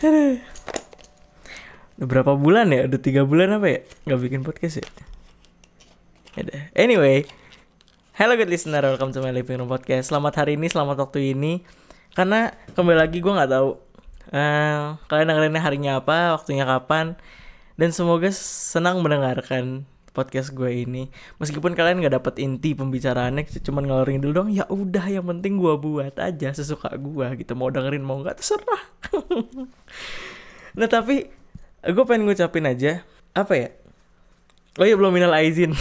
Udah berapa bulan ya? Udah tiga bulan apa ya? Gak bikin podcast ya? Yaudah. Anyway. Hello good listener, welcome to my living room podcast. Selamat hari ini, selamat waktu ini. Karena kembali lagi gue nggak tahu uh, kalian dengerinnya harinya apa, waktunya kapan. Dan semoga senang mendengarkan podcast gue ini. Meskipun kalian nggak dapet inti pembicaraannya, cuman ngalorin dulu dong. Ya udah, yang penting gue buat aja sesuka gue gitu. Mau dengerin mau nggak terserah. nah tapi gue pengen ngucapin aja apa ya Oh iya belum minal aizin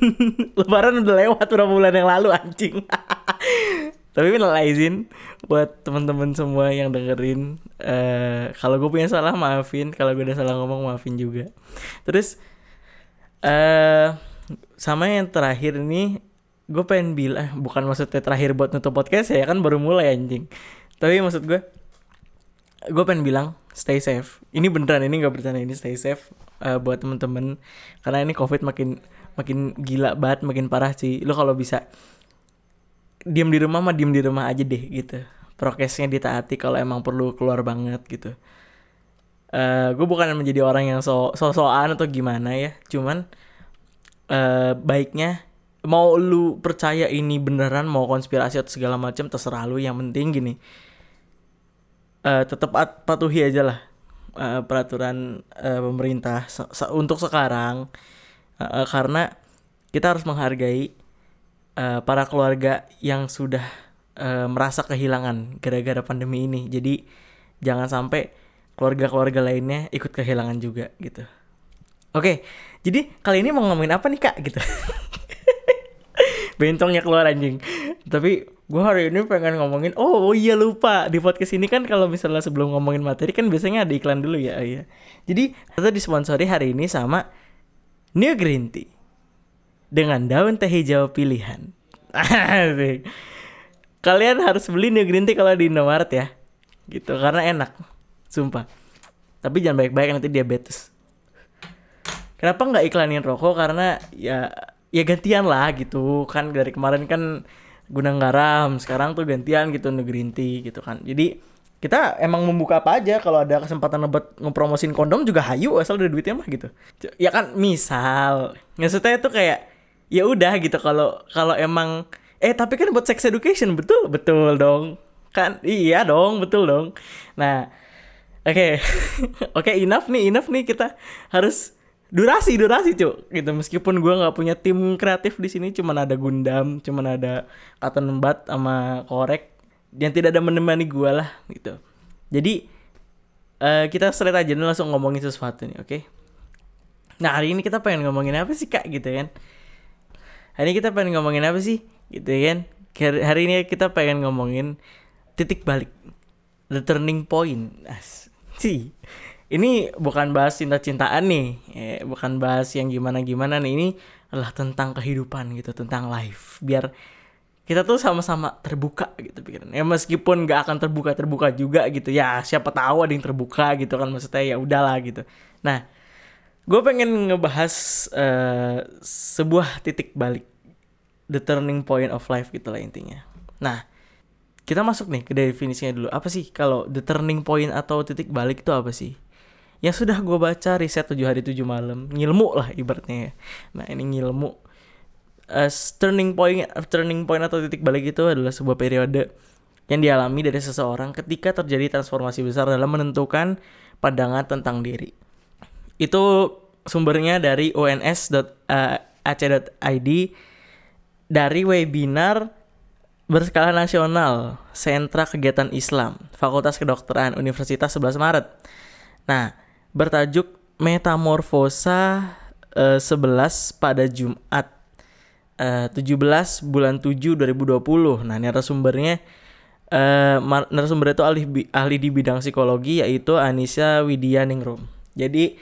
Lebaran udah lewat beberapa bulan yang lalu anjing Tapi minal aizin Buat teman-teman semua yang dengerin uh, Kalau gue punya salah maafin Kalau gue udah salah ngomong maafin juga Terus uh, Sama yang terakhir ini Gue pengen bilang eh, Bukan maksudnya terakhir buat nutup podcast ya Kan baru mulai anjing. Tapi maksud gue Gue pengen bilang Stay safe. Ini beneran ini gak bercanda Ini stay safe uh, buat temen-temen. Karena ini covid makin makin gila banget makin parah sih. Lo kalau bisa diem di rumah mah diem di rumah aja deh gitu. Prokesnya ditaati kalau emang perlu keluar banget gitu uh, eh, gue bukan menjadi orang yang so so soan atau gimana ya. Cuman uh, baiknya mau lu percaya ini beneran mau konspirasi atau segala macam terserah lu. Yang penting gini uh, tetap patuhi aja lah uh, peraturan uh, pemerintah se se untuk sekarang. Uh, karena kita harus menghargai uh, para keluarga yang sudah uh, merasa kehilangan gara-gara pandemi ini. Jadi jangan sampai keluarga-keluarga lainnya ikut kehilangan juga gitu. Oke, jadi kali ini mau ngomongin apa nih kak? Gitu? Bencongnya keluar anjing. Tapi gue hari ini pengen ngomongin oh, oh iya lupa. Di podcast ini kan kalau misalnya sebelum ngomongin materi kan biasanya ada iklan dulu ya iya. Jadi kita disponsori hari ini sama New Green Tea dengan daun teh hijau pilihan. Kalian harus beli New Green Tea kalau di Indomaret ya. Gitu karena enak sumpah. Tapi jangan baik-baik nanti diabetes. Kenapa nggak iklanin rokok? Karena ya ya gantian lah gitu. Kan dari kemarin kan Gunung Garam sekarang tuh gantian gitu negeri inti gitu kan. Jadi kita emang membuka apa aja. Kalau ada kesempatan buat ngepromosin kondom juga hayu asal ada duitnya mah gitu. Ya kan misal. Maksudnya itu kayak ya udah gitu kalau kalau emang eh tapi kan buat sex education betul betul dong. Kan iya dong betul dong. Nah oke. Okay. oke okay, enough nih enough nih kita harus durasi durasi cuk. Gitu meskipun gue nggak punya tim kreatif di sini cuman ada Gundam cuman ada kata nembat sama korek yang tidak ada menemani gue lah gitu. Jadi uh, kita straight aja nih langsung ngomongin sesuatu nih oke? Okay? nah hari ini kita pengen ngomongin apa sih kak? Gitu kan? Hari ini kita pengen ngomongin apa sih? Gitu kan? Hari ini kita pengen ngomongin titik balik. The turning point. As sih ini bukan bahas cinta-cintaan nih, eh, bukan bahas yang gimana-gimana nih. Ini adalah tentang kehidupan gitu, tentang life. Biar kita tuh sama-sama terbuka gitu pikiran. Ya meskipun gak akan terbuka-terbuka juga gitu. Ya siapa tahu ada yang terbuka gitu kan maksudnya ya udahlah gitu. Nah, gue pengen ngebahas uh, sebuah titik balik, the turning point of life gitu lah intinya. Nah, kita masuk nih ke definisinya dulu. Apa sih kalau the turning point atau titik balik itu apa sih? yang sudah gue baca riset tujuh hari tujuh malam ngilmu lah ibaratnya ya. nah ini ngilmu uh, turning point turning point atau titik balik itu adalah sebuah periode yang dialami dari seseorang ketika terjadi transformasi besar dalam menentukan pandangan tentang diri itu sumbernya dari ons.ac.id dari webinar berskala nasional Sentra Kegiatan Islam Fakultas Kedokteran Universitas 11 Maret. Nah, bertajuk Metamorfosa eh, 11 pada Jumat eh, 17 bulan 7 2020. Nah, narasumbernya uh, narasumber itu ahli ahli di bidang psikologi yaitu Anissa Widya Ningrum. Jadi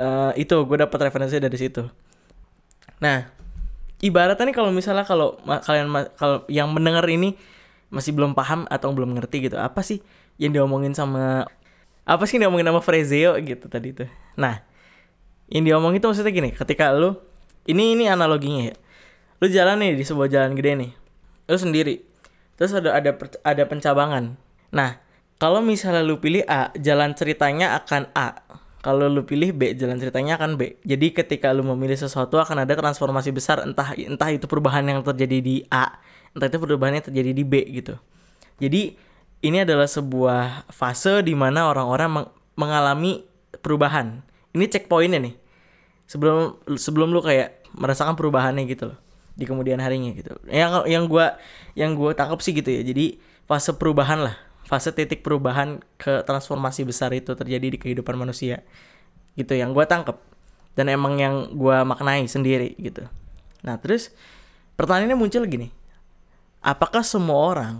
uh, itu gue dapat referensi dari situ. Nah, ibaratnya nih kalau misalnya kalau kalian kalau yang mendengar ini masih belum paham atau belum ngerti gitu, apa sih yang diomongin sama apa sih yang diomongin sama Frezeo gitu tadi tuh. Nah yang diomongin itu maksudnya gini ketika lu ini ini analoginya ya. Lu jalan nih di sebuah jalan gede nih lu sendiri terus ada ada ada pencabangan. Nah kalau misalnya lu pilih A, jalan ceritanya akan A. Kalau lu pilih B, jalan ceritanya akan B. Jadi ketika lu memilih sesuatu akan ada transformasi besar entah entah itu perubahan yang terjadi di A, entah itu perubahan yang terjadi di B gitu. Jadi ini adalah sebuah fase di mana orang-orang meng mengalami perubahan. Ini checkpointnya nih. Sebelum sebelum lu kayak merasakan perubahannya gitu loh di kemudian harinya gitu. Yang yang gua yang gua tangkap sih gitu ya. Jadi fase perubahan lah fase titik perubahan ke transformasi besar itu terjadi di kehidupan manusia. Gitu yang gue tangkep. Dan emang yang gue maknai sendiri gitu. Nah terus pertanyaannya muncul gini. Apakah semua orang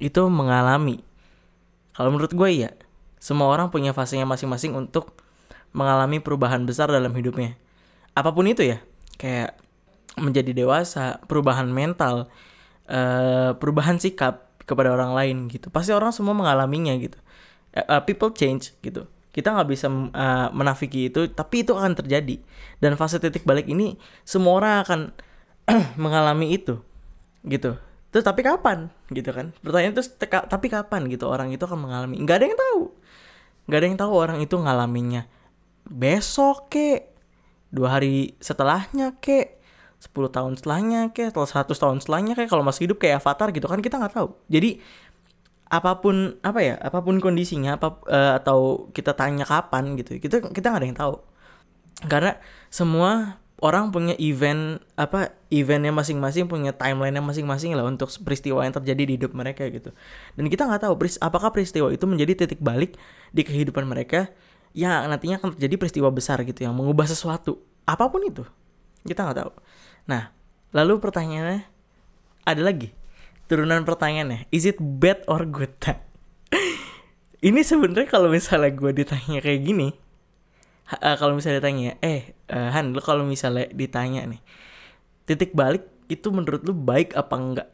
itu mengalami? Kalau menurut gue iya. Semua orang punya fasenya masing-masing untuk mengalami perubahan besar dalam hidupnya. Apa pun itu ya. Kayak menjadi dewasa perubahan mental uh, perubahan sikap kepada orang lain gitu. Pasti orang semua mengalaminya gitu. Uh, people change gitu. Kita nggak bisa uh, menafiki itu tapi itu akan terjadi. Dan fase titik balik ini semua orang akan mengalami itu gitu. Terus tapi kapan? Gitu kan. Pertanyaan terus tapi kapan? Gitu orang itu akan mengalami. Nggak ada yang tahu. Nggak ada yang tahu orang itu ngalaminnya besok ke dua hari setelahnya ke 10 tahun setelahnya kayak atau 100 tahun setelahnya kayak kalau masih hidup kayak avatar gitu kan kita nggak tahu. Jadi apa pun apa ya apa pun kondisinya apa uh, atau kita tanya kapan gitu kita kita nggak ada yang tahu. Karena semua orang punya event apa eventnya masing-masing punya timelinenya masing-masing lah untuk peristiwa yang terjadi di hidup mereka gitu. Dan kita nggak tahu apakah peristiwa itu menjadi titik balik di kehidupan mereka yang nantinya akan terjadi peristiwa besar gitu yang mengubah sesuatu. Apa pun itu kita nggak tahu Nah, lalu pertanyaannya ada lagi. Turunan pertanyaannya, is it bad or good? Ini sebenarnya kalau misalnya gue ditanya kayak gini, uh, kalau misalnya ditanya, eh uh, Han, lu kalau misalnya ditanya nih, titik balik itu menurut lu baik apa enggak?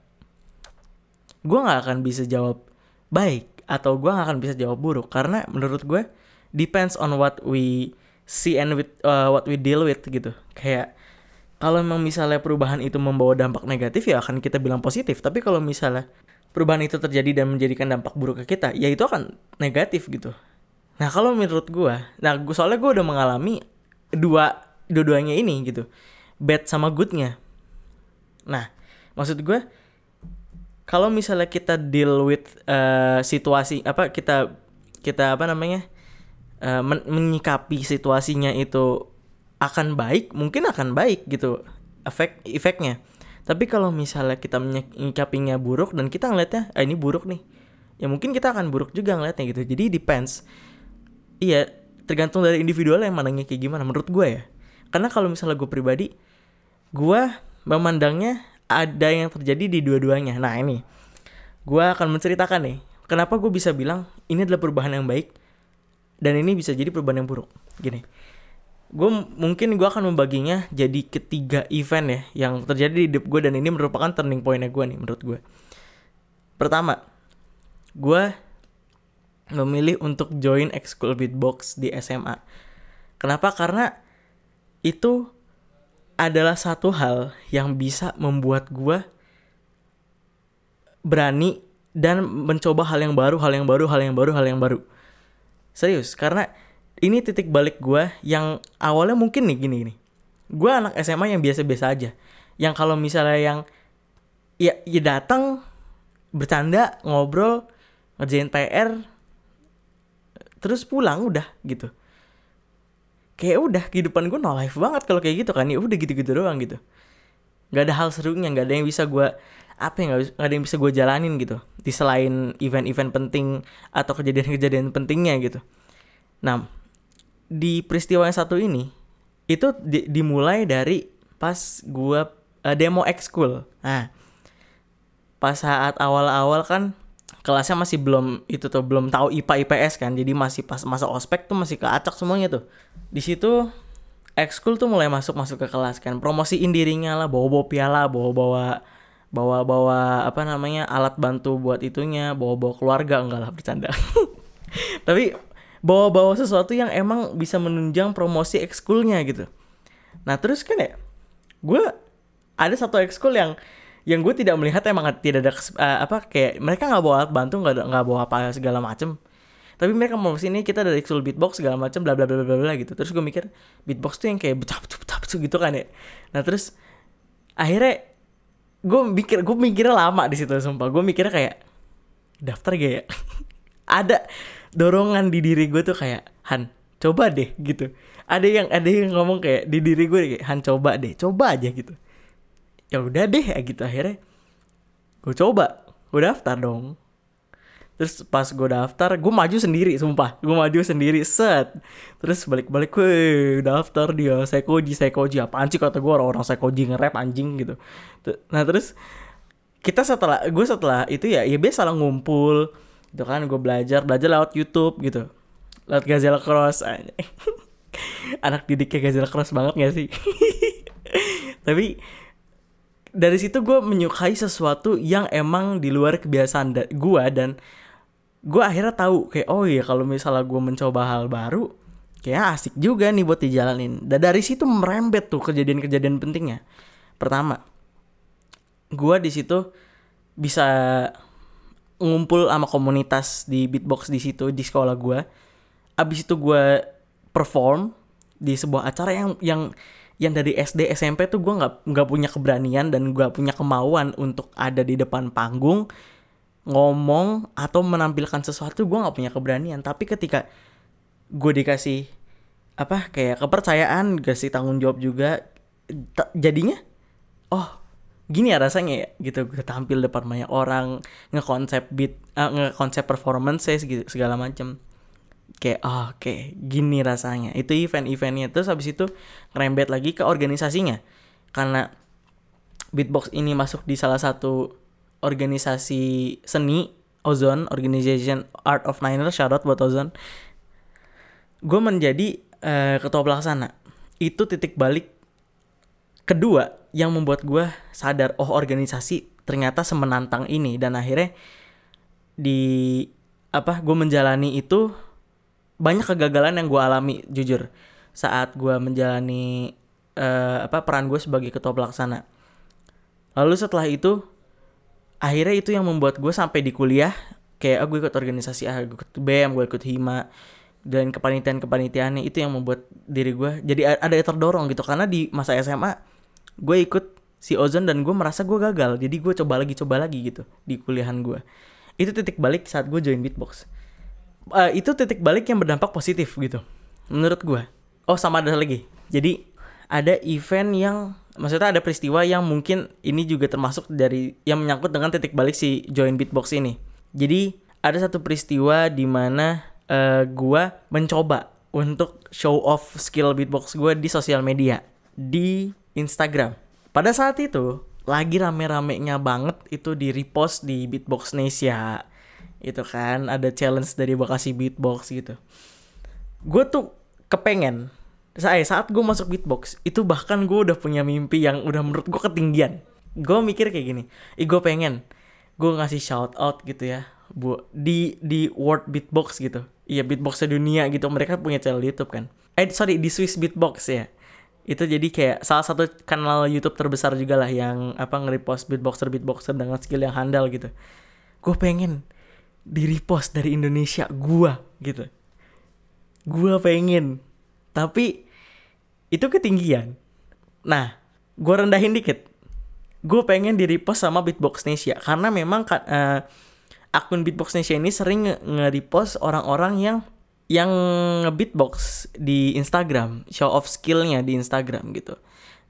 Gue nggak akan bisa jawab baik atau gue nggak akan bisa jawab buruk karena menurut gue depends on what we see and with uh, what we deal with gitu. Kayak kalau memang misalnya perubahan itu membawa dampak negatif ya akan kita bilang positif. Tapi kalau misalnya perubahan itu terjadi dan menjadikan dampak buruk ke kita ya itu akan negatif gitu. Nah kalau menurut gue nah gue soalnya gue udah mengalami dua dua-duanya ini gitu. Bad sama goodnya. Nah maksud gue kalau misalnya kita deal with uh, situasi apa kita kita apa namanya uh, men menyikapi situasinya itu akan baik mungkin akan baik gitu efek efeknya. Tapi kalau misalnya kita menyikapinya buruk dan kita ngeliatnya ah ini buruk nih ya mungkin kita akan buruk juga ngeliatnya gitu. Jadi depends. Iya tergantung dari individual yang manangnya kayak gimana menurut gue ya. Karena kalau misalnya gue pribadi gue memandangnya ada yang terjadi di dua-duanya. Nah ini. Gue akan menceritakan nih kenapa gue bisa bilang ini adalah perubahan yang baik dan ini bisa jadi perubahan yang buruk. Gini gue mungkin gue akan membaginya jadi ketiga event ya yang terjadi di hidup gue dan ini merupakan turning pointnya gue nih menurut gue pertama gue memilih untuk join ekskul beatbox di SMA kenapa? Karena itu adalah satu hal yang bisa membuat gue berani dan mencoba hal yang baru hal yang baru hal yang baru hal yang baru. Serius karena ini titik balik gue yang awalnya mungkin nih gini gini. Gue anak SMA yang biasa-biasa aja. Yang kalau misalnya yang ya ya datang bercanda ngobrol ngerjain PR terus pulang udah gitu. Kayak udah kehidupan gue no life banget kalau kayak gitu kan. Ya udah gitu-gitu doang gitu. Nggak ada hal serunya nggak ada yang bisa gue apa yang nggak ada yang bisa gue jalanin gitu. Di selain event-event penting atau kejadian-kejadian pentingnya gitu. Nah di peristiwa yang satu ini itu di, dimulai dari pas gua uh, demo ekskul. Nah, pas saat awal-awal kan kelasnya masih belum itu tuh belum tahu IPA IPS kan. Jadi masih pas masa ospek tuh masih keacak semuanya tuh. Di situ ekskul tuh mulai masuk-masuk ke kelas kan. Promosiin dirinya lah, bawa-bawa piala, bawa-bawa bawa-bawa apa namanya alat bantu buat itunya, bawa-bawa keluarga enggak lah bercanda. Tapi bawa-bawa sesuatu yang emang bisa menunjang promosi ekskulnya gitu. Nah terus kan ya, gue ada satu ekskul yang yang gue tidak melihat emang tidak ada eh, apa kayak mereka nggak bawa alat bantu nggak nggak bawa apa segala macem. Tapi mereka mau ke sini kita dari Exul beatbox segala macem bla bla bla bla bla gitu. Terus gue mikir beatbox tuh yang kayak betap betap betap gitu kan ya. Nah terus akhirnya gue mikir gue mikirnya lama di situ sumpah. Gue mikirnya kayak daftar gak ya? Ada dorongan di diri gue tuh kayak Han coba deh gitu. Ada yang ada yang ngomong kayak di diri gue kayak Han coba deh coba aja gitu. Ya udah deh gitu akhirnya. Gue coba gue daftar dong. Terus pas gue daftar gue maju sendiri sumpah. Gue maju sendiri set. Terus balik-balik gue daftar dia sekoji sekoji. Apaan sih kata gue orang-orang sekoji nge-rap anjing gitu. Nah terus kita setelah gue setelah itu ya ya biasa lah ngumpul gitu kan gue belajar belajar lewat YouTube gitu. Lewat Gazelle Cross anak didiknya Gazelle Cross banget gak sih? Tapi dari situ gue menyukai sesuatu yang emang di luar kebiasaan da- gue dan gue akhirnya tahu kayak oh iya kalau misalnya gue mencoba hal baru kayak asik juga nih buat dijalanin. Dan dari situ merembet tuh kejadian-kejadian pentingnya. Pertama gue di situ bisa ngumpul sama komunitas di beatbox di situ di sekolah gue abis itu gue perform di sebuah acara yang yang yang dari SD SMP tuh gue nggak nggak punya keberanian dan gue punya kemauan untuk ada di depan panggung ngomong atau menampilkan sesuatu gue nggak punya keberanian. Tapi ketika gue dikasih apa kayak kepercayaan dikasih tanggung jawab juga jadinya oh gini ya rasanya ya gitu gue tampil depan banyak orang ngekonsep beat eh, ngekonsep performance gitu segala macam kayak oh, oke gini rasanya. Itu event-eventnya. Terus habis itu ngerembet lagi ke organisasinya. Karena beatbox ini masuk di salah satu organisasi seni Ozone Organization Art of Niner. Shout out buat Ozone. Gue menjadi eh, ketua pelaksana. Itu titik balik kedua yang membuat gue sadar oh organisasi ternyata semenantang ini. Dan akhirnya di apa gue menjalani itu banyak kegagalan yang gue alami jujur. Saat gue menjalani eh, apa peran gue sebagai ketua pelaksana. Lalu setelah itu akhirnya itu yang membuat gue sampai di kuliah kayak oh, gue ikut organisasi ah gue ikut BM gue ikut hima dan kepanitiaan kepanitiaannya itu yang membuat diri gue jadi ada yang terdorong gitu. Karena di masa SMA gue ikut si Ozon dan gue merasa gue gagal. Jadi gue coba lagi coba lagi gitu di kuliahan gue itu titik balik saat gue join beatbox. Eh, itu titik balik yang berdampak positif gitu menurut gue oh sama ada lagi. Jadi ada event yang maksudnya ada peristiwa yang mungkin ini juga termasuk dari yang menyangkut dengan titik balik si join beatbox ini. Jadi ada satu peristiwa di mana eh, gue mencoba untuk show off skill beatbox gue di sosial media. Di Instagram. Pada saat itu lagi rame-ramenya banget itu di repost di Beatbox Nesia. Itu kan ada challenge dari Bekasi Beatbox gitu. Gue tuh kepengen saya saat gue masuk beatbox itu bahkan gue udah punya mimpi yang udah menurut gue ketinggian. Gue mikir kayak gini ih gue pengen gue ngasih shout out gitu ya bu di di world beatbox gitu. Iya beatbox dunia gitu mereka punya channel YouTube kan. Eh sorry di Swiss beatbox ya itu jadi kayak salah satu kanal YouTube terbesar juga lah yang apa nge-repost beatboxer beatboxer dengan skill yang handal gitu. Gue pengen di repost dari Indonesia gua gitu. Gua pengen. Tapi itu ketinggian. Nah gua rendahin dikit. Gue pengen di repost sama Beatbox Nesia karena memang eh, akun Beatbox Nesia ini sering nge- nge-repost orang-orang yang yang nge-beatbox di Instagram show off skillnya di Instagram gitu.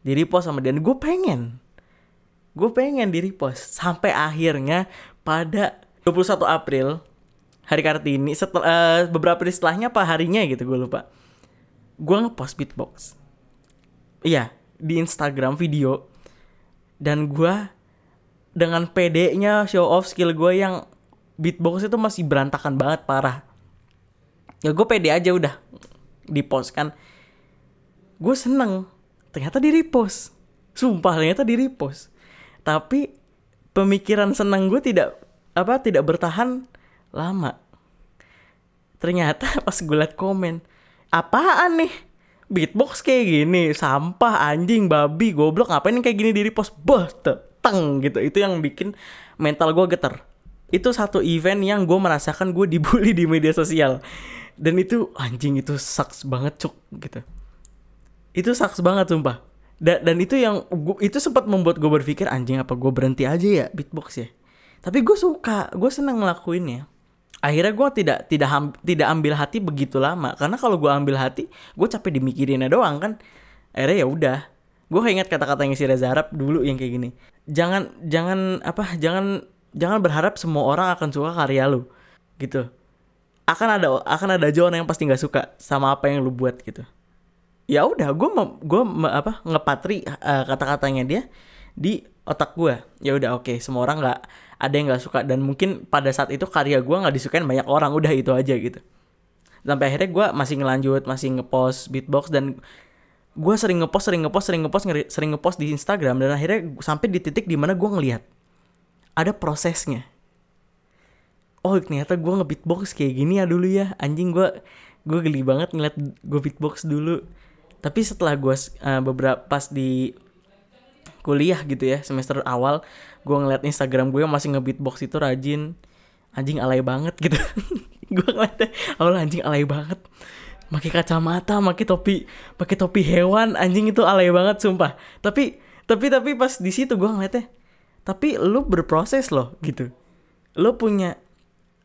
Di repost sama dia. Gue pengen. Gue pengen di repost. Sampai akhirnya pada 21 April hari Kartini setelah eh, beberapa hari setelahnya apa harinya gitu gue lupa. Gue ngepost beatbox. Iya di Instagram video. Dan gue dengan PD-nya show off skill gue yang beatbox itu masih berantakan banget parah ya gue pede aja udah di post kan. Gue seneng ternyata di repost. Sumpah ternyata di repost. Tapi pemikiran senang gue tidak apa tidak bertahan lama. Ternyata pas gue liat komen apaan nih? Beatbox kayak gini sampah anjing babi goblok ngapain kayak gini di repost? Bah tuh. teng gitu. Itu yang bikin mental gue getar. Itu satu event yang gue merasakan gue dibully di media sosial dan itu anjing itu sucks banget cuk gitu. Itu sucks banget sumpah. Dan, dan itu yang gua, itu sempat membuat gue berpikir anjing apa gue berhenti aja ya beatbox ya? Tapi gue suka gue seneng ngelakuinnya. Akhirnya gue tidak tidak ham, tidak ambil hati begitu lama. Karena kalau gue ambil hati gue capek dimikirinnya doang kan? Akhirnya ya udah. Gue ingat kata-katanya si Reza Arab dulu yang kayak gini. Jangan jangan apa jangan jangan berharap semua orang akan suka karya lu. Gitu akan ada akan ada orang yang pasti nggak suka sama apa yang lu buat gitu. Ya udah gue gue apa ngepatri uh, kata-katanya dia di otak gue ya udah oke okay, semua orang nggak ada yang nggak suka. Dan mungkin pada saat itu karya gue nggak disukain banyak orang. Udah itu aja gitu. Sampai akhirnya gue masih ngelanjut masih ngepost beatbox dan gue sering ngepost sering ngepost sering ngepost sering ngepost di Instagram. Dan akhirnya sampai di titik di mana gue ngelihat ada prosesnya oh ternyata gue nge-beatbox kayak gini ya dulu ya. Anjing gue gue geli banget ngeliat gue beatbox dulu. Tapi setelah gue uh, beberapa pas di kuliah gitu ya semester awal gue ngeliat Instagram gue masih nge-beatbox itu rajin. Anjing alay banget gitu. Gue ngeliatnya awal anjing alay banget. Pakai kacamata pakai topi pakai topi hewan anjing itu alay banget sumpah. Tapi tapi tapi pas di situ gue ngeliatnya tapi lu berproses loh gitu. Lu punya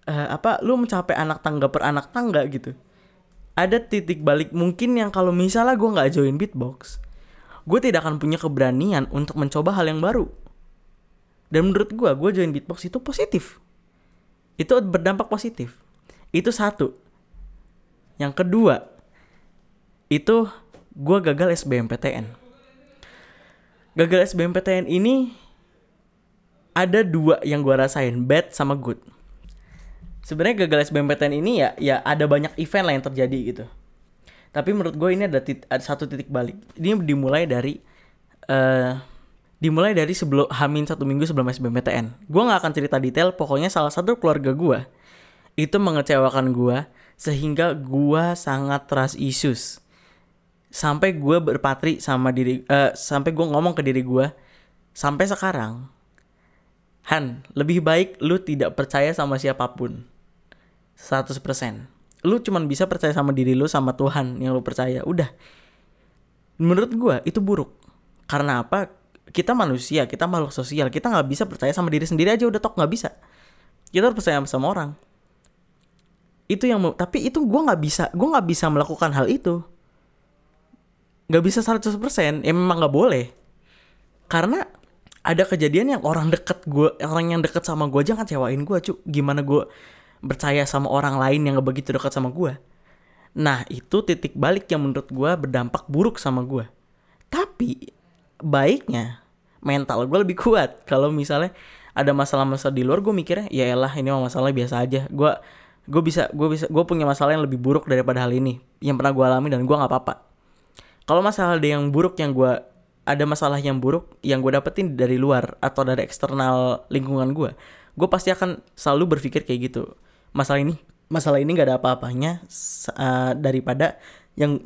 uh, apa lu mencapai anak tangga per anak tangga gitu. Ada titik balik mungkin yang kalau misalnya gue nggak join beatbox gue tidak akan punya keberanian untuk mencoba hal yang baru. Dan menurut gue gue join beatbox itu positif. Itu berdampak positif. Itu satu. Yang kedua itu gue gagal SBMPTN gagal SBMPTN ini ada dua yang gue rasain bad sama good sebenarnya gagal SBMPTN ini ya ya ada banyak event lah yang terjadi gitu. Tapi menurut gue ini ada, tit ada satu titik balik. Ini dimulai dari uh, dimulai dari sebelum Hamin satu minggu sebelum SBMPTN gue nggak akan cerita detail pokoknya salah satu keluarga gue itu mengecewakan gue sehingga gue sangat trust issues. Sampai gue berpatri sama diri uh, sampai gue ngomong ke diri gue sampai sekarang Han lebih baik lu tidak percaya sama siapa pun 100%. Lu cuman bisa percaya sama diri lu sama Tuhan yang lu percaya. Udah. Menurut gue itu buruk. Karena apa? Kita manusia, kita makhluk sosial. Kita nggak bisa percaya sama diri sendiri aja udah tok nggak bisa. Kita harus percaya sama orang. Itu yang tapi itu gue nggak bisa, gue nggak bisa melakukan hal itu. Nggak bisa 100%, ya memang nggak boleh. Karena ada kejadian yang orang deket gue, orang yang deket sama gue aja kecewain gue, cuk. Gimana gue percaya sama orang lain yang gak begitu dekat sama gue. Nah itu titik balik yang menurut gue berdampak buruk sama gue. Tapi baiknya mental gue lebih kuat. Kalau misalnya ada masalah-masalah di luar gue mikirnya ya elah ini mah masalah biasa aja. Gue gue bisa gue bisa gue punya masalah yang lebih buruk daripada hal ini yang pernah gue alami dan gue nggak apa-apa. Kalau masalah ada yang buruk yang gue ada masalah yang buruk yang gue dapetin dari luar atau dari eksternal lingkungan gue, gue pasti akan selalu berpikir kayak gitu masalah ini. Masalah ini nggak ada apa-apanya uh, daripada yang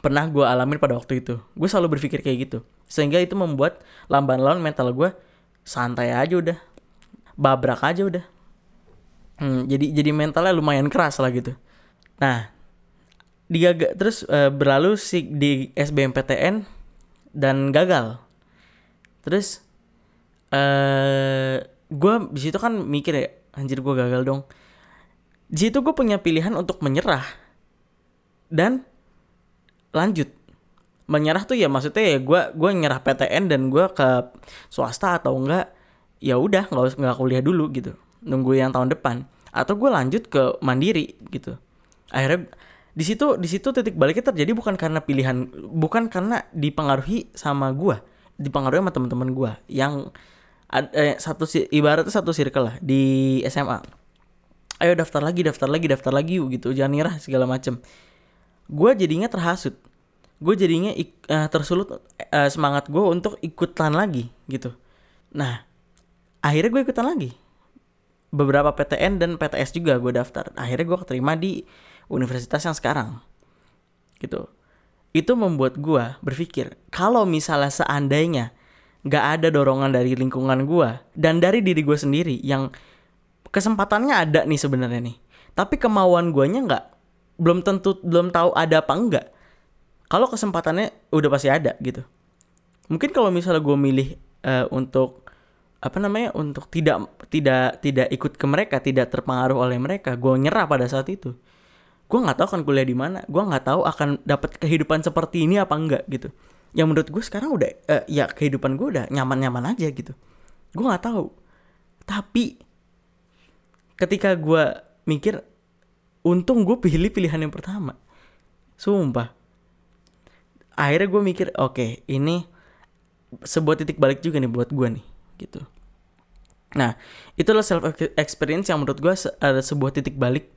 pernah gue alamin pada waktu itu. Gue selalu berpikir kayak gitu. Sehingga itu membuat lamban laun mental gue santai aja udah. Babrak aja udah. Hmm, jadi jadi mentalnya lumayan keras lah gitu. Nah digaga terus uh, berlalu si di SBMPTN dan gagal. Terus eh uh, gue di situ kan mikir ya anjir gue gagal dong di situ gue punya pilihan untuk menyerah dan lanjut. Menyerah tuh ya maksudnya ya gue gue nyerah PTN dan gue ke swasta atau enggak ya udah nggak usah nggak kuliah dulu gitu. Nunggu yang tahun depan. Atau gue lanjut ke mandiri gitu. Akhirnya di situ di situ titik baliknya terjadi bukan karena pilihan bukan karena dipengaruhi sama gue dipengaruhi sama teman-teman gue yang eh, satu ibaratnya satu circle lah di SMA ayo daftar lagi daftar lagi daftar lagi yuk gitu. Jangan nyerah segala macem. Gue jadinya terhasut. Gue jadinya uh, tersulut uh, semangat gue untuk ikutan lagi gitu. Nah akhirnya gue ikutan lagi. Beberapa PTN dan PTS juga gue daftar. Akhirnya gue keterima di universitas yang sekarang gitu. Itu membuat gue berpikir kalau misalnya seandainya nggak ada dorongan dari lingkungan gue dan dari diri gue sendiri yang kesempatannya ada nih sebenarnya nih. Tapi kemauan guanya nggak belum tentu belum tahu ada apa enggak kalau kesempatannya udah pasti ada gitu. Mungkin kalau misalnya gue milih uh, untuk apa namanya untuk tidak tidak tidak ikut ke mereka tidak terpengaruh oleh mereka gue nyerah pada saat itu. Gue nggak tahu akan kuliah di mana gue nggak tahu akan dapat kehidupan seperti ini apa enggak gitu. Yang menurut gue sekarang udah uh, ya kehidupan gue udah nyaman-nyaman aja gitu. Gue nggak tahu. Tapi ketika gue mikir untung gue pilih pilihan yang pertama. Sumpah. Akhirnya gue mikir oke okay, ini sebuah titik balik juga nih buat gue nih gitu. Nah itulah self experience yang menurut gue ada sebuah titik balik.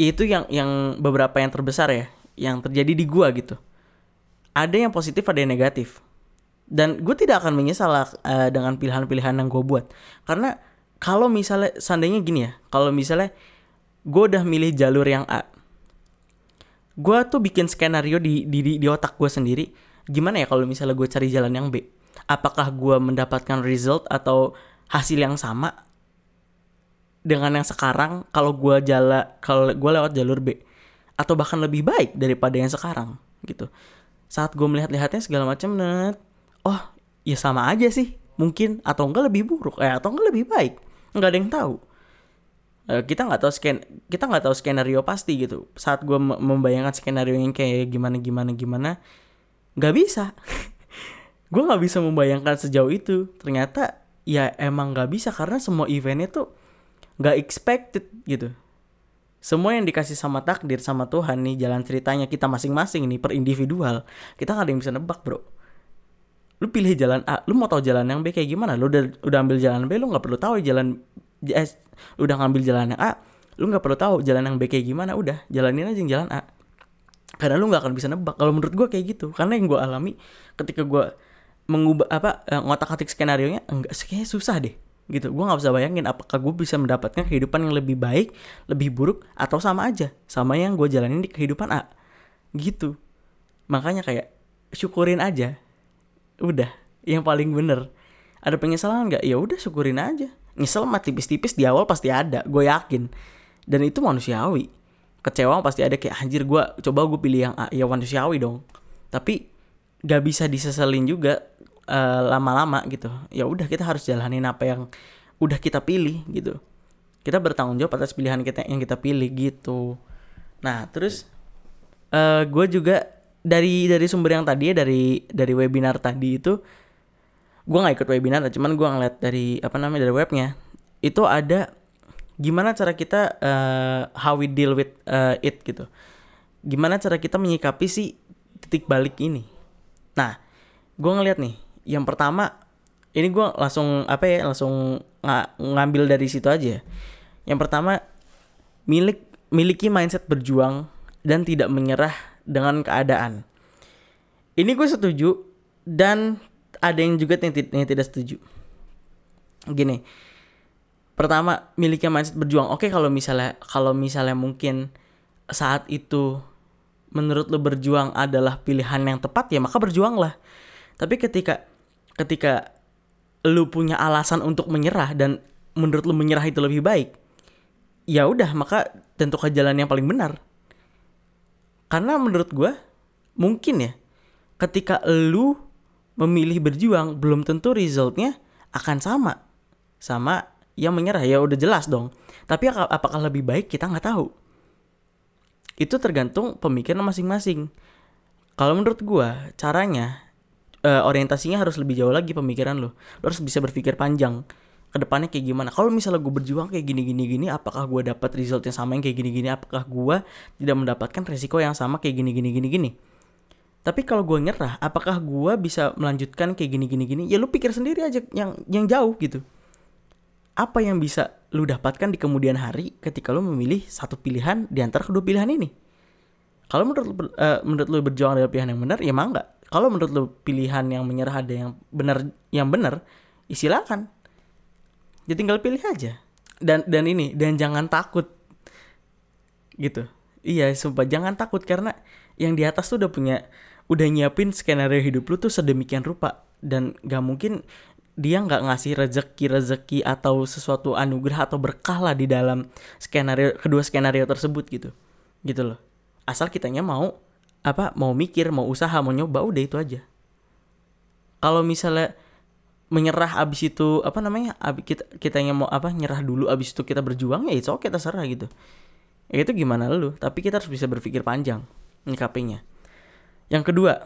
Itu yang yang beberapa yang terbesar ya yang terjadi di gue gitu. Ada yang positif ada yang negatif. Dan gue tidak akan menyesal uh, dengan pilihan-pilihan yang gue buat. Karena kalau misalnya seandainya gini ya kalau misalnya gue udah milih jalur yang A gue tuh bikin skenario di di di, otak gue sendiri gimana ya kalau misalnya gue cari jalan yang B? Apakah gue mendapatkan result atau hasil yang sama dengan yang sekarang kalau gue jalan kalau gue lewat jalur B? Atau bahkan lebih baik daripada yang sekarang gitu. Saat gue melihat-lihatnya segala macam net oh ya sama aja sih mungkin atau enggak lebih buruk eh atau enggak lebih baik nggak ada yang tahu. Uh, kita nggak tahu sken kita nggak tahu skenario pasti gitu. Saat gue membayangkan skenario yang kayak gimana gimana gimana nggak bisa. Gue nggak bisa membayangkan sejauh itu. Ternyata ya emang nggak bisa karena semua eventnya tuh nggak expected gitu. Semua yang dikasih sama takdir sama Tuhan nih jalan ceritanya kita masing-masing nih per individual kita nggak ada yang bisa nebak bro lu pilih jalan A lu mau tahu jalan yang B kayak gimana? Lu udah udah ambil jalan B lu nggak perlu tahu jalan eh, udah ngambil jalan yang A lu nggak perlu tahu jalan yang B kayak gimana udah jalanin aja yang jalan A. Karena lu nggak akan bisa nebak. Kalau menurut gue kayak gitu. Karena yang gue alami ketika gue mengubah apa eh, ngotak atik skenario nya enggak kayaknya susah deh. Gitu. Gue nggak bisa bayangin apakah gue bisa mendapatkan kehidupan yang lebih baik lebih buruk atau sama aja sama yang gue jalanin di kehidupan A. Gitu. Makanya kayak syukurin aja udah yang paling bener. Ada penyesalan nggak? Ya udah syukurin aja. Nyesel mah tipis-tipis di awal pasti ada gue yakin. Dan itu manusiawi. Kecewa pasti ada kayak anjir gue coba gue pilih yang A. Ya manusiawi dong. Tapi gak bisa diseselin juga eh, lama-lama gitu. Ya udah kita harus jalanin apa yang udah kita pilih gitu. Kita bertanggung jawab atas pilihan kita yang kita pilih gitu. Nah terus uh, eh, gue juga dari dari sumber yang tadi ya dari dari webinar tadi itu gue nggak ikut webinar cuman gue ngeliat dari apa namanya dari webnya itu ada gimana cara kita uh, how we deal with uh, it gitu. Gimana cara kita menyikapi si titik balik ini. Nah gue ngeliat nih yang pertama ini gue langsung apa ya langsung ng ngambil dari situ aja yang pertama milik miliki mindset berjuang dan tidak menyerah dengan keadaan. Ini gue setuju dan ada yang juga yang, yang tidak setuju. Gini pertama miliki mindset berjuang. Oke kalau misalnya kalau misalnya mungkin saat itu menurut lo berjuang adalah pilihan yang tepat ya maka berjuanglah. Tapi ketika ketika lu punya alasan untuk menyerah dan menurut lu menyerah itu lebih baik ya udah maka tentukan jalan yang paling benar karena menurut gue mungkin ya ketika lu memilih berjuang belum tentu resultnya akan sama. Sama yang menyerah ya udah jelas dong. Tapi apakah lebih baik kita nggak tahu. Itu tergantung pemikiran masing-masing. Kalau menurut gue caranya uh, orientasinya harus lebih jauh lagi pemikiran lo lo harus bisa berpikir panjang ke depannya kayak gimana? Kalau misalnya gue berjuang kayak gini gini gini apakah gue dapat result yang sama yang kayak gini gini? Apakah gue tidak mendapatkan resiko yang sama kayak gini gini gini gini? Tapi kalau gue nyerah apakah gue bisa melanjutkan kayak gini gini gini? Ya lu pikir sendiri aja yang yang jauh gitu. Apa yang bisa lu dapatkan di kemudian hari ketika lu memilih satu pilihan di antara kedua pilihan ini? Kalau menurut lu, uh, menurut lu berjuang adalah pilihan yang benar ya mangga kalau menurut lo pilihan yang menyerah ada yang benar yang benar ya silakan ya tinggal pilih aja. Dan dan ini dan jangan takut. Gitu. Iya sumpah jangan takut karena yang di atas tuh udah punya udah nyiapin skenario hidup lu tuh sedemikian rupa. Dan gak mungkin dia nggak ngasih rezeki rezeki atau sesuatu anugerah atau berkah lah di dalam skenario kedua skenario tersebut gitu. Gitu loh. Asal kitanya mau apa mau mikir mau usaha mau nyoba udah itu aja. Kalau misalnya menyerah abis itu apa namanya abis kita kitanya mau apa nyerah dulu abis itu kita berjuang ya itu oke kita serah gitu. Ya itu gimana lu tapi kita harus bisa berpikir panjang nyikapinya. Yang kedua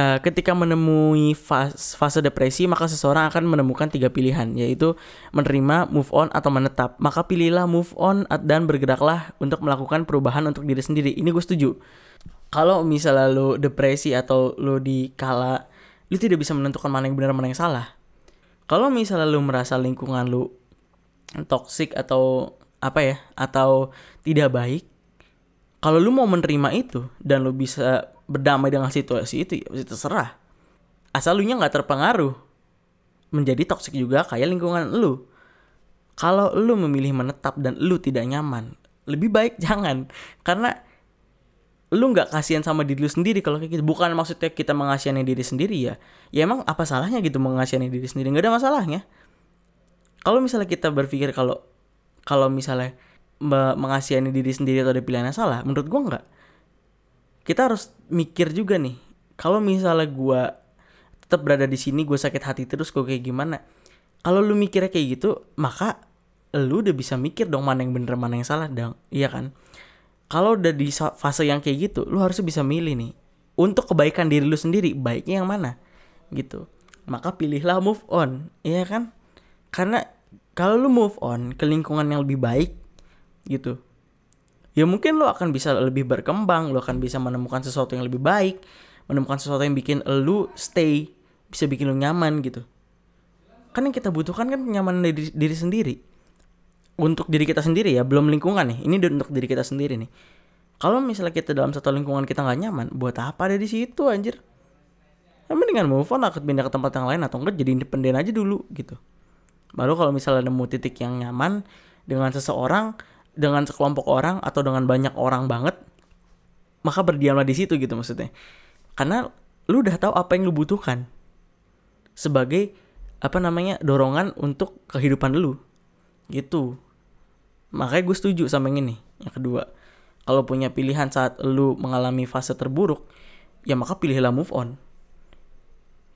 uh, ketika menemui fase, fase depresi maka seseorang akan menemukan tiga pilihan yaitu menerima move on atau menetap. Maka pilihlah move on dan bergeraklah untuk melakukan perubahan untuk diri sendiri. Ini gue setuju. Kalau misalnya lu depresi atau lu di kala lu tidak bisa menentukan mana yang benar mana yang salah. Kalau misalnya lu merasa lingkungan lu toxic atau apa ya atau tidak baik kalau lu mau menerima itu dan lu bisa berdamai dengan situasi itu ya terserah. Asal lu nya nggak terpengaruh menjadi toxic juga kayak lingkungan lu. Kalau lu memilih menetap dan lu tidak nyaman lebih baik jangan. Karena lu nggak kasihan sama diri lu sendiri kalau kayak gitu. Bukan maksudnya kita mengasihani diri sendiri ya. Ya emang apa salahnya gitu mengasihani diri sendiri? Nggak ada masalahnya. Kalau misalnya kita berpikir kalau kalau misalnya mengasihani diri sendiri atau ada pilihan yang salah menurut gua nggak. Kita harus mikir juga nih kalau misalnya gua tetap berada di sini gue sakit hati terus kok kayak gimana? Kalau lu mikirnya kayak gitu maka lu udah bisa mikir dong mana yang bener mana yang salah dong. Iya kan kalau udah di fase yang kayak gitu lu harusnya bisa milih nih. Untuk kebaikan diri lu sendiri baiknya yang mana? Gitu. Maka pilihlah move on iya kan? Karena kalau lu move on ke lingkungan yang lebih baik gitu ya mungkin lu akan bisa lebih berkembang lu akan bisa menemukan sesuatu yang lebih baik menemukan sesuatu yang bikin lu stay bisa bikin lu nyaman gitu. Kan yang kita butuhkan kan kenyamanan dari diri sendiri untuk diri kita sendiri ya belum lingkungan nih. Ini untuk diri kita sendiri nih. Kalau misalnya kita dalam satu lingkungan kita nggak nyaman buat apa ada di situ anjir? Ya mendingan move on aku pindah ke tempat yang lain atau enggak jadi independen aja dulu gitu. Baru kalau misalnya nemu titik yang nyaman dengan seseorang dengan sekelompok orang atau dengan banyak orang banget maka berdiamlah di situ gitu maksudnya. Karena lu udah tahu apa yang lu butuhkan sebagai apa namanya dorongan untuk kehidupan lu. Gitu Makanya gue setuju sama yang ini. Yang kedua, kalau punya pilihan saat lu mengalami fase terburuk, ya maka pilihlah move on.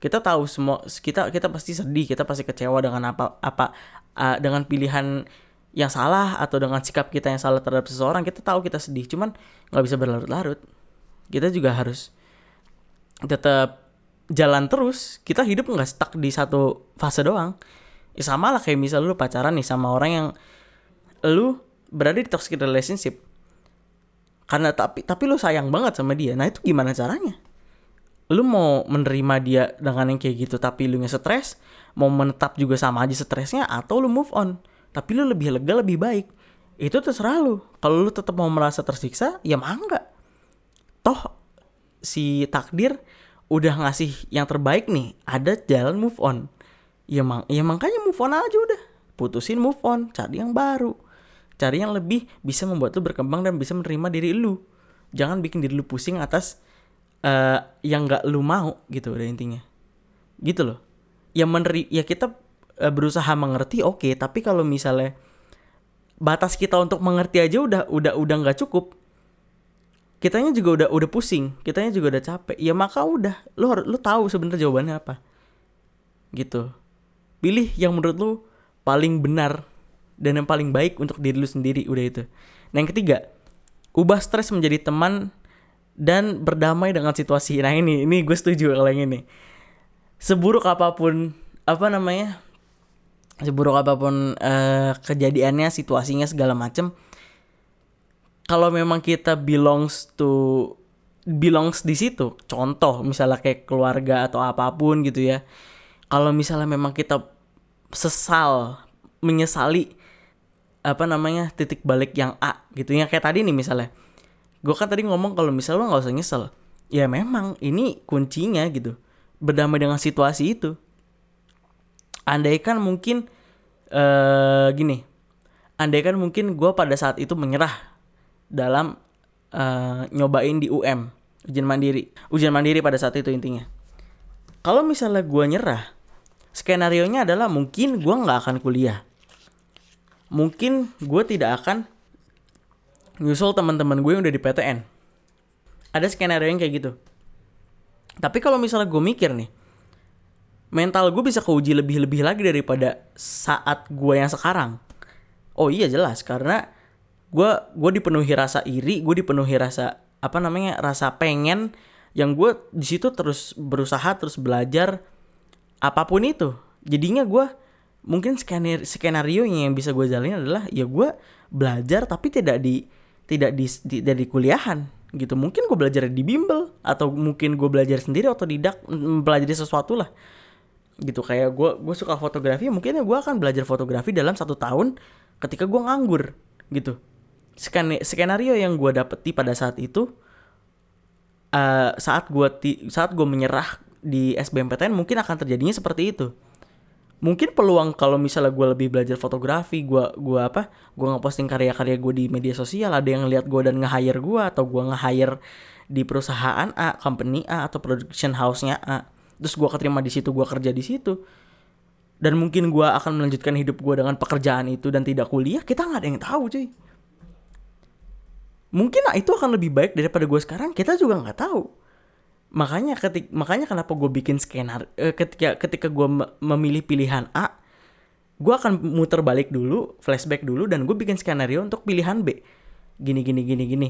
Kita tahu semua kita kita pasti sedih, kita pasti kecewa dengan apa apa uh, dengan pilihan yang salah atau dengan sikap kita yang salah terhadap seseorang, kita tahu kita sedih, cuman nggak bisa berlarut-larut. Kita juga harus tetap jalan terus. Kita hidup nggak stuck di satu fase doang. Ya sama lah kayak misal lu pacaran nih sama orang yang lu berada di toxic relationship. Karena tapi tapi lu sayang banget sama dia. Nah itu gimana caranya? Lu mau menerima dia dengan yang kayak gitu tapi lu nggak stres? Mau menetap juga sama aja stresnya? Atau lu move on? Tapi lu lebih lega lebih baik. Itu terserah lu. Kalau lu tetap mau merasa tersiksa ya mangga toh si takdir udah ngasih yang terbaik nih. Ada jalan move on. Ya mang ya makanya move on aja udah. Putusin move on cari yang baru cari yang lebih bisa membuat lu berkembang dan bisa menerima diri lu. Jangan bikin diri lu pusing atas uh, yang nggak lu mau gitu udah intinya. Gitu loh. Yang meneri ya kita uh, berusaha mengerti oke okay, tapi kalau misalnya batas kita untuk mengerti aja udah udah udah nggak cukup kitanya juga udah udah pusing kitanya juga udah capek ya maka udah lu lu tahu sebenarnya jawabannya apa. Gitu. Pilih yang menurut lu paling benar dan yang paling baik untuk diri lu sendiri udah itu. Nah yang ketiga, ubah stres menjadi teman dan berdamai dengan situasi. Nah ini, ini gue setuju kalau yang ini. Seburuk apa pun apa namanya, seburuk apa pun uh, kejadiannya, situasinya segala macem, kalau memang kita belongs to belongs di situ, contoh misalnya kayak keluarga atau apa pun gitu ya. Kalau misalnya memang kita sesal, menyesali apa namanya titik balik yang A gitu ya. Kayak tadi nih misalnya. Gue kan tadi ngomong kalau misalnya lo nggak usah nyesel. Ya memang ini kuncinya gitu. Berdamai dengan situasi itu. Andaikan mungkin uh, gini. Andaikan mungkin gue pada saat itu menyerah dalam uh, nyobain di UM ujian mandiri. Ujian mandiri pada saat itu intinya. Kalau misalnya gue nyerah skenario nya adalah mungkin gue nggak akan kuliah mungkin gue tidak akan nyusul teman-teman gue yang udah di PTN ada skenario yang kayak gitu. Tapi kalau misalnya gue mikir nih mental gue bisa keuji lebih-lebih lagi daripada saat gue yang sekarang. Oh iya jelas karena gue gue dipenuhi rasa iri gue dipenuhi rasa apa namanya rasa pengen yang gue di situ terus berusaha terus belajar apa pun itu. Jadinya gue mungkin skenario skenario yang bisa gue jalani adalah ya gue belajar tapi tidak di tidak di tidak di kuliahan gitu. Mungkin gue belajar di bimbel atau mungkin gue belajar sendiri atau tidak belajar sesuatu lah. Gitu kayak gue gue suka fotografi mungkin ya gue akan belajar fotografi dalam satu tahun ketika gue nganggur gitu. Skenario yang gue dapeti pada saat itu uh, saat gue saat gue menyerah di SBMPTN mungkin akan terjadinya seperti itu mungkin peluang kalau misalnya gue lebih belajar fotografi gue gua apa gue ngeposting karya-karya gue di media sosial ada yang lihat gue dan nge-hire gue atau gue nge-hire di perusahaan A company A atau production house-nya A. Terus gue keterima di situ gue kerja di situ. Dan mungkin gue akan melanjutkan hidup gue dengan pekerjaan itu dan tidak kuliah kita nggak ada yang tahu cuy. Mungkin nah, itu akan lebih baik daripada gue sekarang kita juga nggak tahu makanya ketik makanya kenapa gue bikin skenar eh, ketika ketika gue memilih pilihan A gue akan muter balik dulu flashback dulu dan gue bikin skenario untuk pilihan B. Gini gini gini gini.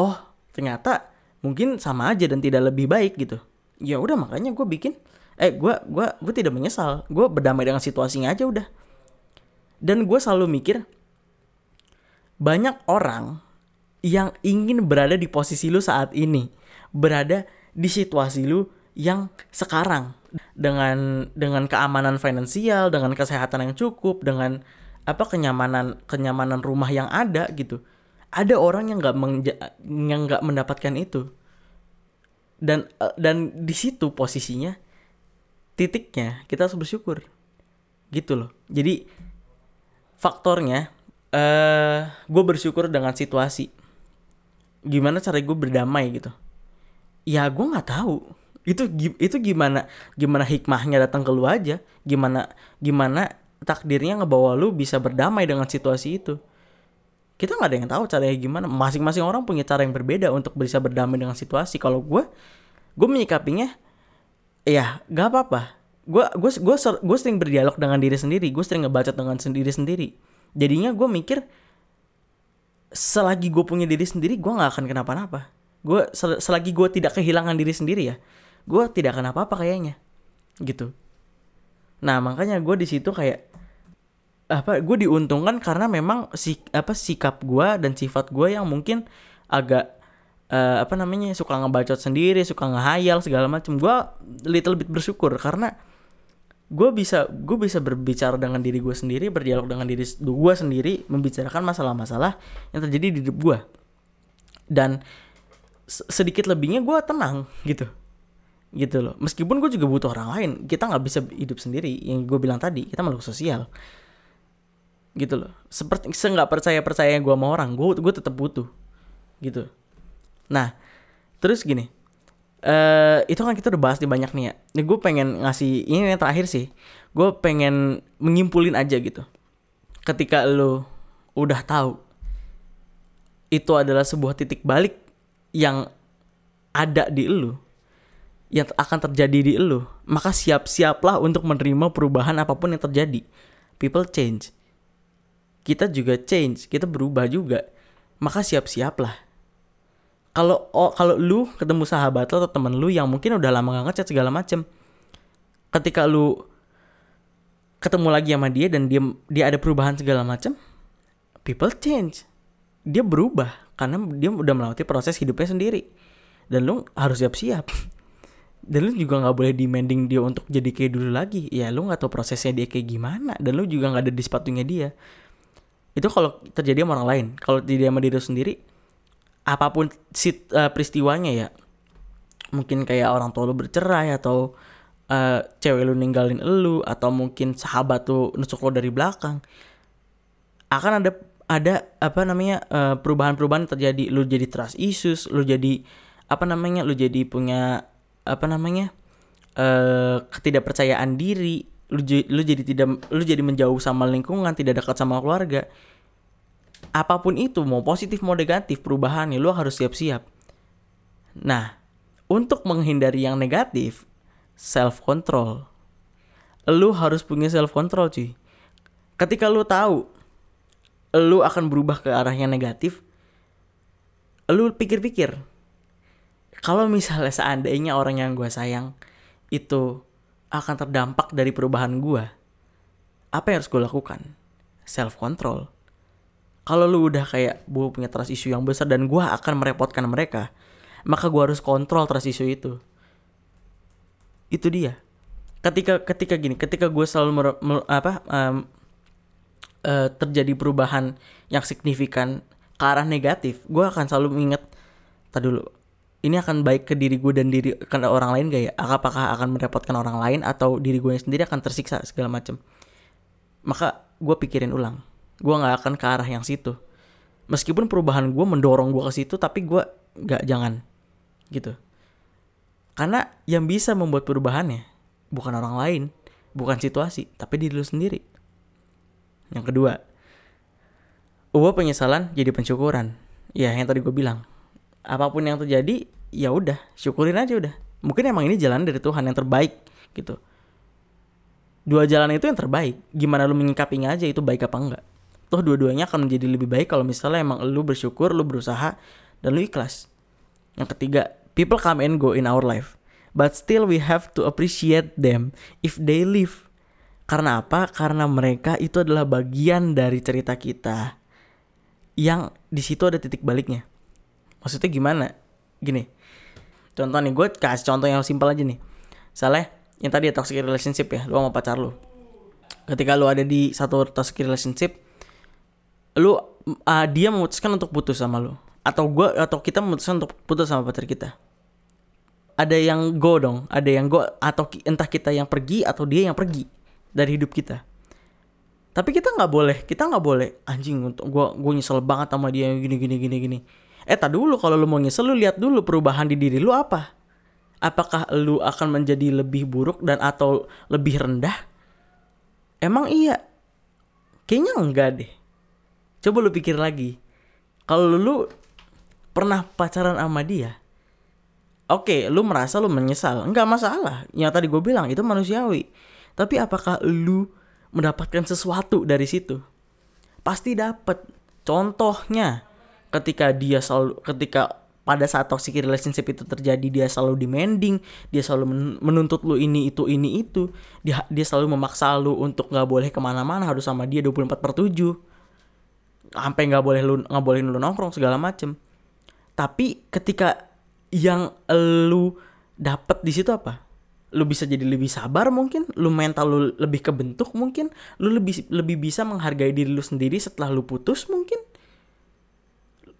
Oh ternyata mungkin sama aja dan tidak lebih baik gitu. Ya udah makanya gue bikin eh gue gua gue tidak menyesal. Gue berdamai dengan situasinya aja udah. Dan gue selalu mikir banyak orang yang ingin berada di posisi lu saat ini, berada di situasi lu yang sekarang dengan dengan keamanan finansial, dengan kesehatan yang cukup, dengan apa kenyamanan kenyamanan rumah yang ada gitu. Ada orang yang nggak yang nggak mendapatkan itu. Dan eh, dan di situ posisinya titiknya kita harus bersyukur. Gitu loh. Jadi faktornya eh uh, gue bersyukur dengan situasi gimana cara gue berdamai gitu ya gue nggak tahu. Itu itu gimana gimana hikmahnya datang ke lu aja. Gimana gimana takdirnya ngebawa lu bisa berdamai dengan situasi itu. Kita nggak ada yang tahu caranya gimana. Masing-masing orang punya cara yang berbeda untuk bisa berdamai dengan situasi. Kalau gue gue menyikapinya ya gak apa-apa. Gue gue gue gue sering berdialog dengan diri sendiri. Gue sering ngebaca dengan sendiri sendiri. Jadinya gue mikir selagi gue punya diri sendiri gue nggak akan kenapa-napa gue sel selagi gue tidak kehilangan diri sendiri ya gue tidak akan apa-apa kayaknya gitu. Nah makanya gue di situ kayak apa gue diuntungkan karena memang si apa sikap gue dan sifat gue yang mungkin agak uh, apa namanya suka ngebacot sendiri suka ngehayal segala macam gue little bit bersyukur karena gue bisa gue bisa berbicara dengan diri gue sendiri berdialog dengan diri gue sendiri membicarakan masalah-masalah yang terjadi di hidup gue dan sedikit lebihnya gue tenang gitu. Gitu loh. Meskipun gue juga butuh orang lain kita nggak bisa hidup sendiri yang gue bilang tadi kita makhluk sosial. Gitu loh. Seperti se nggak percaya percaya gue sama orang gue gue tetap butuh. Gitu. Nah terus gini. Uh, itu kan kita udah bahas di banyak nih ya. Ini gue pengen ngasih ini yang terakhir sih. Gue pengen menyimpulin aja gitu. Ketika lo udah tahu itu adalah sebuah titik balik yang ada di lo yang akan terjadi di lo maka siap-siaplah untuk menerima perubahan apa pun yang terjadi. People change. Kita juga change kita berubah juga. Maka siap-siaplah. Kalau oh, kalau lu ketemu sahabat lo atau temen lu yang mungkin udah lama gak ngechat segala macem ketika lu ketemu lagi sama dia dan dia dia ada perubahan segala macem people change. Dia berubah karena dia udah melewati proses hidupnya sendiri. Dan lu harus siap-siap. Dan lu juga nggak boleh demanding dia untuk jadi kayak dulu lagi. Ya lu nggak tahu prosesnya dia kayak gimana. Dan lu juga nggak ada di sepatunya dia. Itu kalau terjadi sama orang lain. Kalau tidak sama diri sendiri apa pun sit, uh, peristiwanya ya mungkin kayak orang tua lu bercerai atau uh, cewek lu ninggalin lu atau mungkin sahabat tuh nusuk lo dari belakang akan ada ada apa namanya uh, perubahan-perubahan terjadi. Lu jadi trust issues lu jadi apa namanya lu jadi punya apa namanya uh, ketidakpercayaan diri. Lu, lu jadi tidak lu jadi menjauh sama lingkungan tidak dekat sama keluarga. Apa pun itu mau positif mau negatif perubahannya lu harus siap-siap. Nah untuk menghindari yang negatif self control lu harus punya self control cuy. Ketika lu tahu lu akan berubah ke arah yang negatif lu pikir-pikir kalau misalnya seandainya orang yang gue sayang itu akan terdampak dari perubahan gue, apa yang harus gue lakukan? Self control. Kalau lu udah kayak gue punya trust issue yang besar dan gue akan merepotkan mereka, maka gue harus kontrol trust issue itu. Itu dia. Ketika ketika gini, ketika gue selalu mer, mer, apa um, uh, terjadi perubahan yang signifikan ke arah negatif, gue akan selalu mengingat, tadi dulu, ini akan baik ke diri gue dan diri ke orang lain gak ya? Apakah akan merepotkan orang lain atau diri gue sendiri akan tersiksa segala macam? Maka gue pikirin ulang. Gue nggak akan ke arah yang situ. Meskipun perubahan gue mendorong gue ke situ, tapi gue nggak jangan gitu. Karena yang bisa membuat perubahannya bukan orang lain, bukan situasi, tapi diri lu sendiri. Yang kedua, gue penyesalan jadi pensyukuran. Ya yang tadi gue bilang, apa pun yang terjadi ya udah syukurin aja udah. Mungkin emang ini jalan dari Tuhan yang terbaik gitu. Dua jalan itu yang terbaik. Gimana lu menyikapinya aja itu baik apa enggak? Toh dua-duanya akan menjadi lebih baik kalau misalnya emang lu bersyukur lu berusaha dan lu ikhlas. Yang ketiga people come and go in our life. But still we have to appreciate them. If they live karena apa? Karena mereka itu adalah bagian dari cerita kita yang di situ ada titik baliknya. Maksudnya gimana? Gini contoh nih gue kasih contoh yang simpel aja nih. Salah yang tadi ya toxic relationship ya lu sama pacar lu. Ketika lu ada di satu toxic relationship lu uh, dia memutuskan untuk putus sama lu. Atau gue atau kita memutuskan untuk putus sama pacar kita. Ada yang go dong ada yang go atau entah kita yang pergi atau dia yang pergi dari hidup kita tapi kita nggak boleh kita nggak boleh anjing untuk gue gue nyesel banget sama dia gini gini gini gini Eh tak dulu kalau lu mau nyesel lu lihat dulu perubahan di diri lu apa. Apakah lu akan menjadi lebih buruk dan atau lebih rendah? Emang iya? Kayaknya enggak deh. Coba lu pikir lagi. Kalau lu pernah pacaran sama dia, oke, okay, lu merasa lu menyesal, enggak masalah. Yang tadi gue bilang itu manusiawi. Tapi apakah lu mendapatkan sesuatu dari situ? Pasti dapat. Contohnya, ketika dia selalu ketika pada saat toxic relationship itu terjadi dia selalu demanding dia selalu menuntut lu ini itu ini itu dia dia selalu memaksa lu untuk nggak boleh ke mana-mana harus sama dia 24 per 7 sampai nggak boleh lu nggak boleh lu nongkrong segala macem tapi ketika yang lu dapet di situ apa lu bisa jadi lebih sabar mungkin lu mental lu lebih kebentuk mungkin lu lebih lebih bisa menghargai diri lu sendiri setelah lu putus mungkin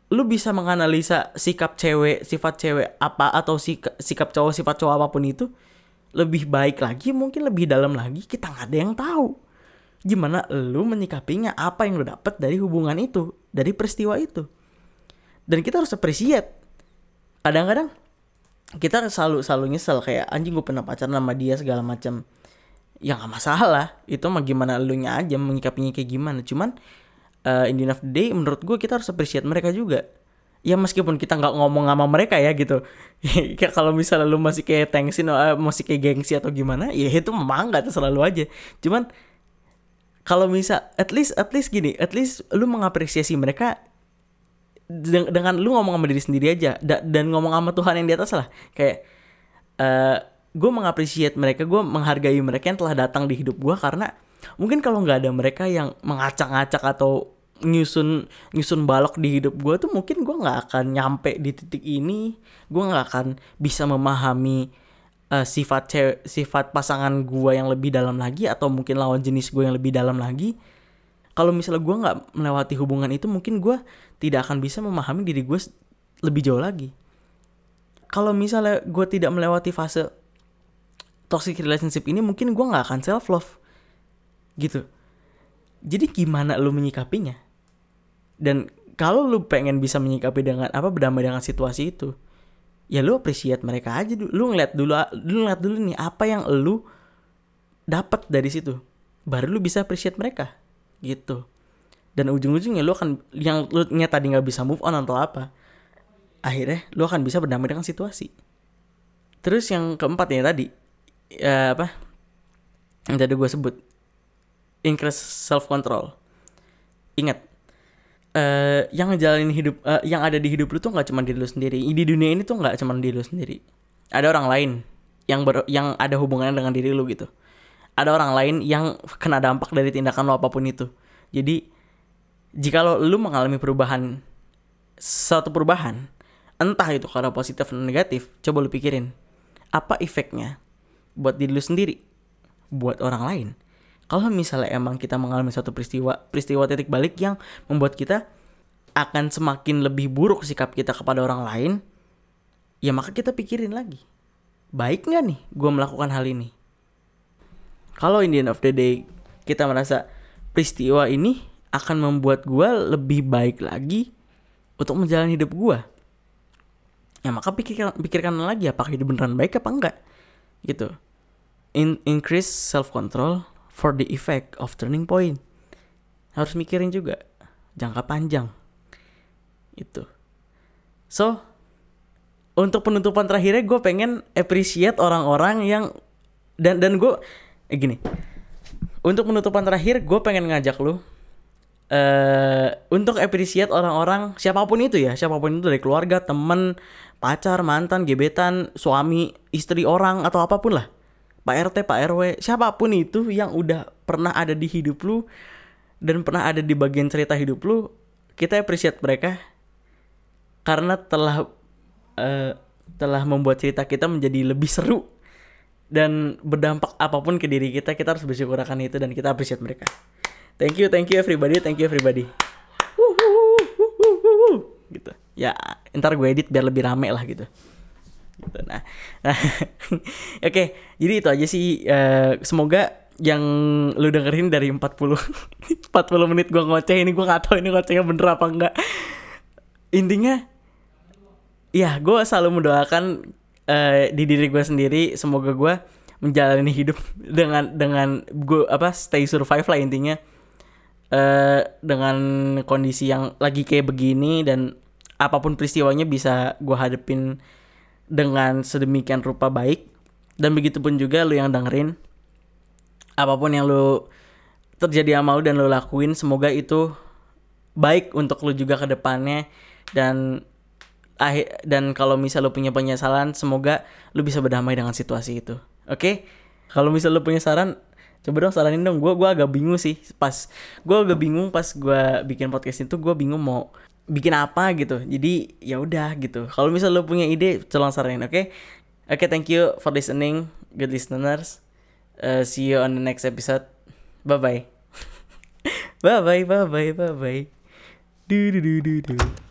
lu bisa menganalisa sikap cewek, sifat cewek apa atau sikap, sikap cowok, sifat cowok apa pun itu lebih baik lagi, mungkin lebih dalam lagi, kita nggak ada yang tahu. Gimana lu menyikapinya, apa yang lu dapat dari hubungan itu, dari peristiwa itu. Dan kita harus appreciate. Kadang-kadang kita selalu selalu nyesel kayak anjing gue pernah pacaran sama dia segala macam. Ya nggak masalah, itu mah gimana lu nya aja menyikapinya kayak gimana. Cuman uh, in the end of the day menurut gue kita harus appreciate mereka juga ya meskipun kita nggak ngomong sama mereka ya gitu kayak kalau misalnya lu masih kayak thanksin uh, masih kayak gengsi atau gimana ya itu memang nggak selalu aja cuman kalau misal at least at least gini at least lu mengapresiasi mereka dengan lu ngomong sama diri sendiri aja da dan ngomong sama Tuhan yang di atas lah. Kayak uh, eh, gue mengapresiasi mereka gue menghargai mereka yang telah datang di hidup gue karena mungkin kalau nggak ada mereka yang mengacak-ngacak atau nyusun nyusun balok di hidup gue tuh mungkin gue nggak akan nyampe di titik ini. Gue nggak akan bisa memahami uh, sifat sifat pasangan gue yang lebih dalam lagi atau mungkin lawan jenis gue yang lebih dalam lagi kalau misalnya gue nggak melewati hubungan itu mungkin gue tidak akan bisa memahami diri gue lebih jauh lagi. Kalau misalnya gue tidak melewati fase toxic relationship ini mungkin gue nggak akan self love gitu. Jadi gimana lu menyikapinya? Dan kalau lu pengen bisa menyikapi dengan apa berdamai dengan situasi itu ya lu appreciate mereka aja dulu lu ngeliat dulu lu ngeliat dulu nih apa yang lu dapat dari situ baru lu bisa appreciate mereka gitu. Dan ujung-ujungnya lu akan yang lu tadi nggak bisa move on atau apa akhirnya lu akan bisa berdamai dengan situasi. Terus yang keempat ya tadi ya apa yang tadi gue sebut increase self control ingat uh, yang ngejalanin hidup uh, yang ada di hidup lu tuh nggak cuma diri lu sendiri. Di dunia ini tuh nggak cuma diri lu sendiri. Ada orang lain yang ber, yang ada hubungannya dengan diri lu gitu ada orang lain yang kena dampak dari tindakan lo apa pun itu. Jadi jika lo lu mengalami perubahan satu perubahan entah itu karena positif atau negatif coba lu pikirin apa efeknya buat diri lu sendiri buat orang lain? Kalau misalnya emang kita mengalami suatu peristiwa peristiwa titik balik yang membuat kita akan semakin lebih buruk sikap kita kepada orang lain ya maka kita pikirin lagi. Baik nggak nih gue melakukan hal ini kalau in the end of the day kita merasa peristiwa ini akan membuat gue lebih baik lagi untuk menjalani hidup gue ya maka pikirkan pikirkan lagi apakah itu beneran baik apa enggak gitu In, increase self control for the effect of turning point. Harus mikirin juga jangka panjang. Itu. So, untuk penutupan terakhirnya gue pengen appreciate orang-orang yang dan dan gue eh, gini. Untuk penutupan terakhir gue pengen ngajak lu uh, untuk appreciate orang-orang siapa pun itu ya, siapa pun itu dari keluarga, temen, pacar, mantan, gebetan, suami, istri orang atau apa pun lah Pak RT, Pak RW, siapa pun itu yang udah pernah ada di hidup lu dan pernah ada di bagian cerita hidup lu, kita appreciate mereka karena telah uh, telah membuat cerita kita menjadi lebih seru dan berdampak apa pun ke diri kita, kita harus bersyukur akan itu dan kita appreciate mereka. Thank you, thank you everybody, thank you everybody. gitu. Ya, ntar gue edit biar lebih rame lah gitu gitu nah, nah oke okay, jadi itu aja sih uh, semoga yang lu dengerin dari 40 40 menit gua ngoceh ini gua gak tahu ini ngocehnya bener apa enggak intinya ya gue selalu mendoakan uh, di diri gue sendiri semoga gue menjalani hidup dengan dengan gue apa stay survive lah intinya. Uh, dengan kondisi yang lagi kayak begini dan apa pun peristiwanya bisa gue hadepin dengan sedemikian rupa baik. Dan begitu pun juga lu yang dengerin apa pun yang lu terjadi sama lu dan lu lakuin semoga itu baik untuk lu juga ke depannya. Dan dan kalau misal lu punya penyesalan semoga lu bisa berdamai dengan situasi itu. Oke? Okay? kalau misal lu punya saran coba dong saranin dong. Gue gua agak bingung sih. Pas gue agak bingung pas gue bikin podcast itu gue bingung mau bikin apa gitu. Jadi ya udah gitu. Kalau misal lo punya ide tolong saranin oke? Okay? oke okay, thank you for listening good listeners. Uh, see you on the next episode. Bye bye bye bye bye bye bye bye do do do do do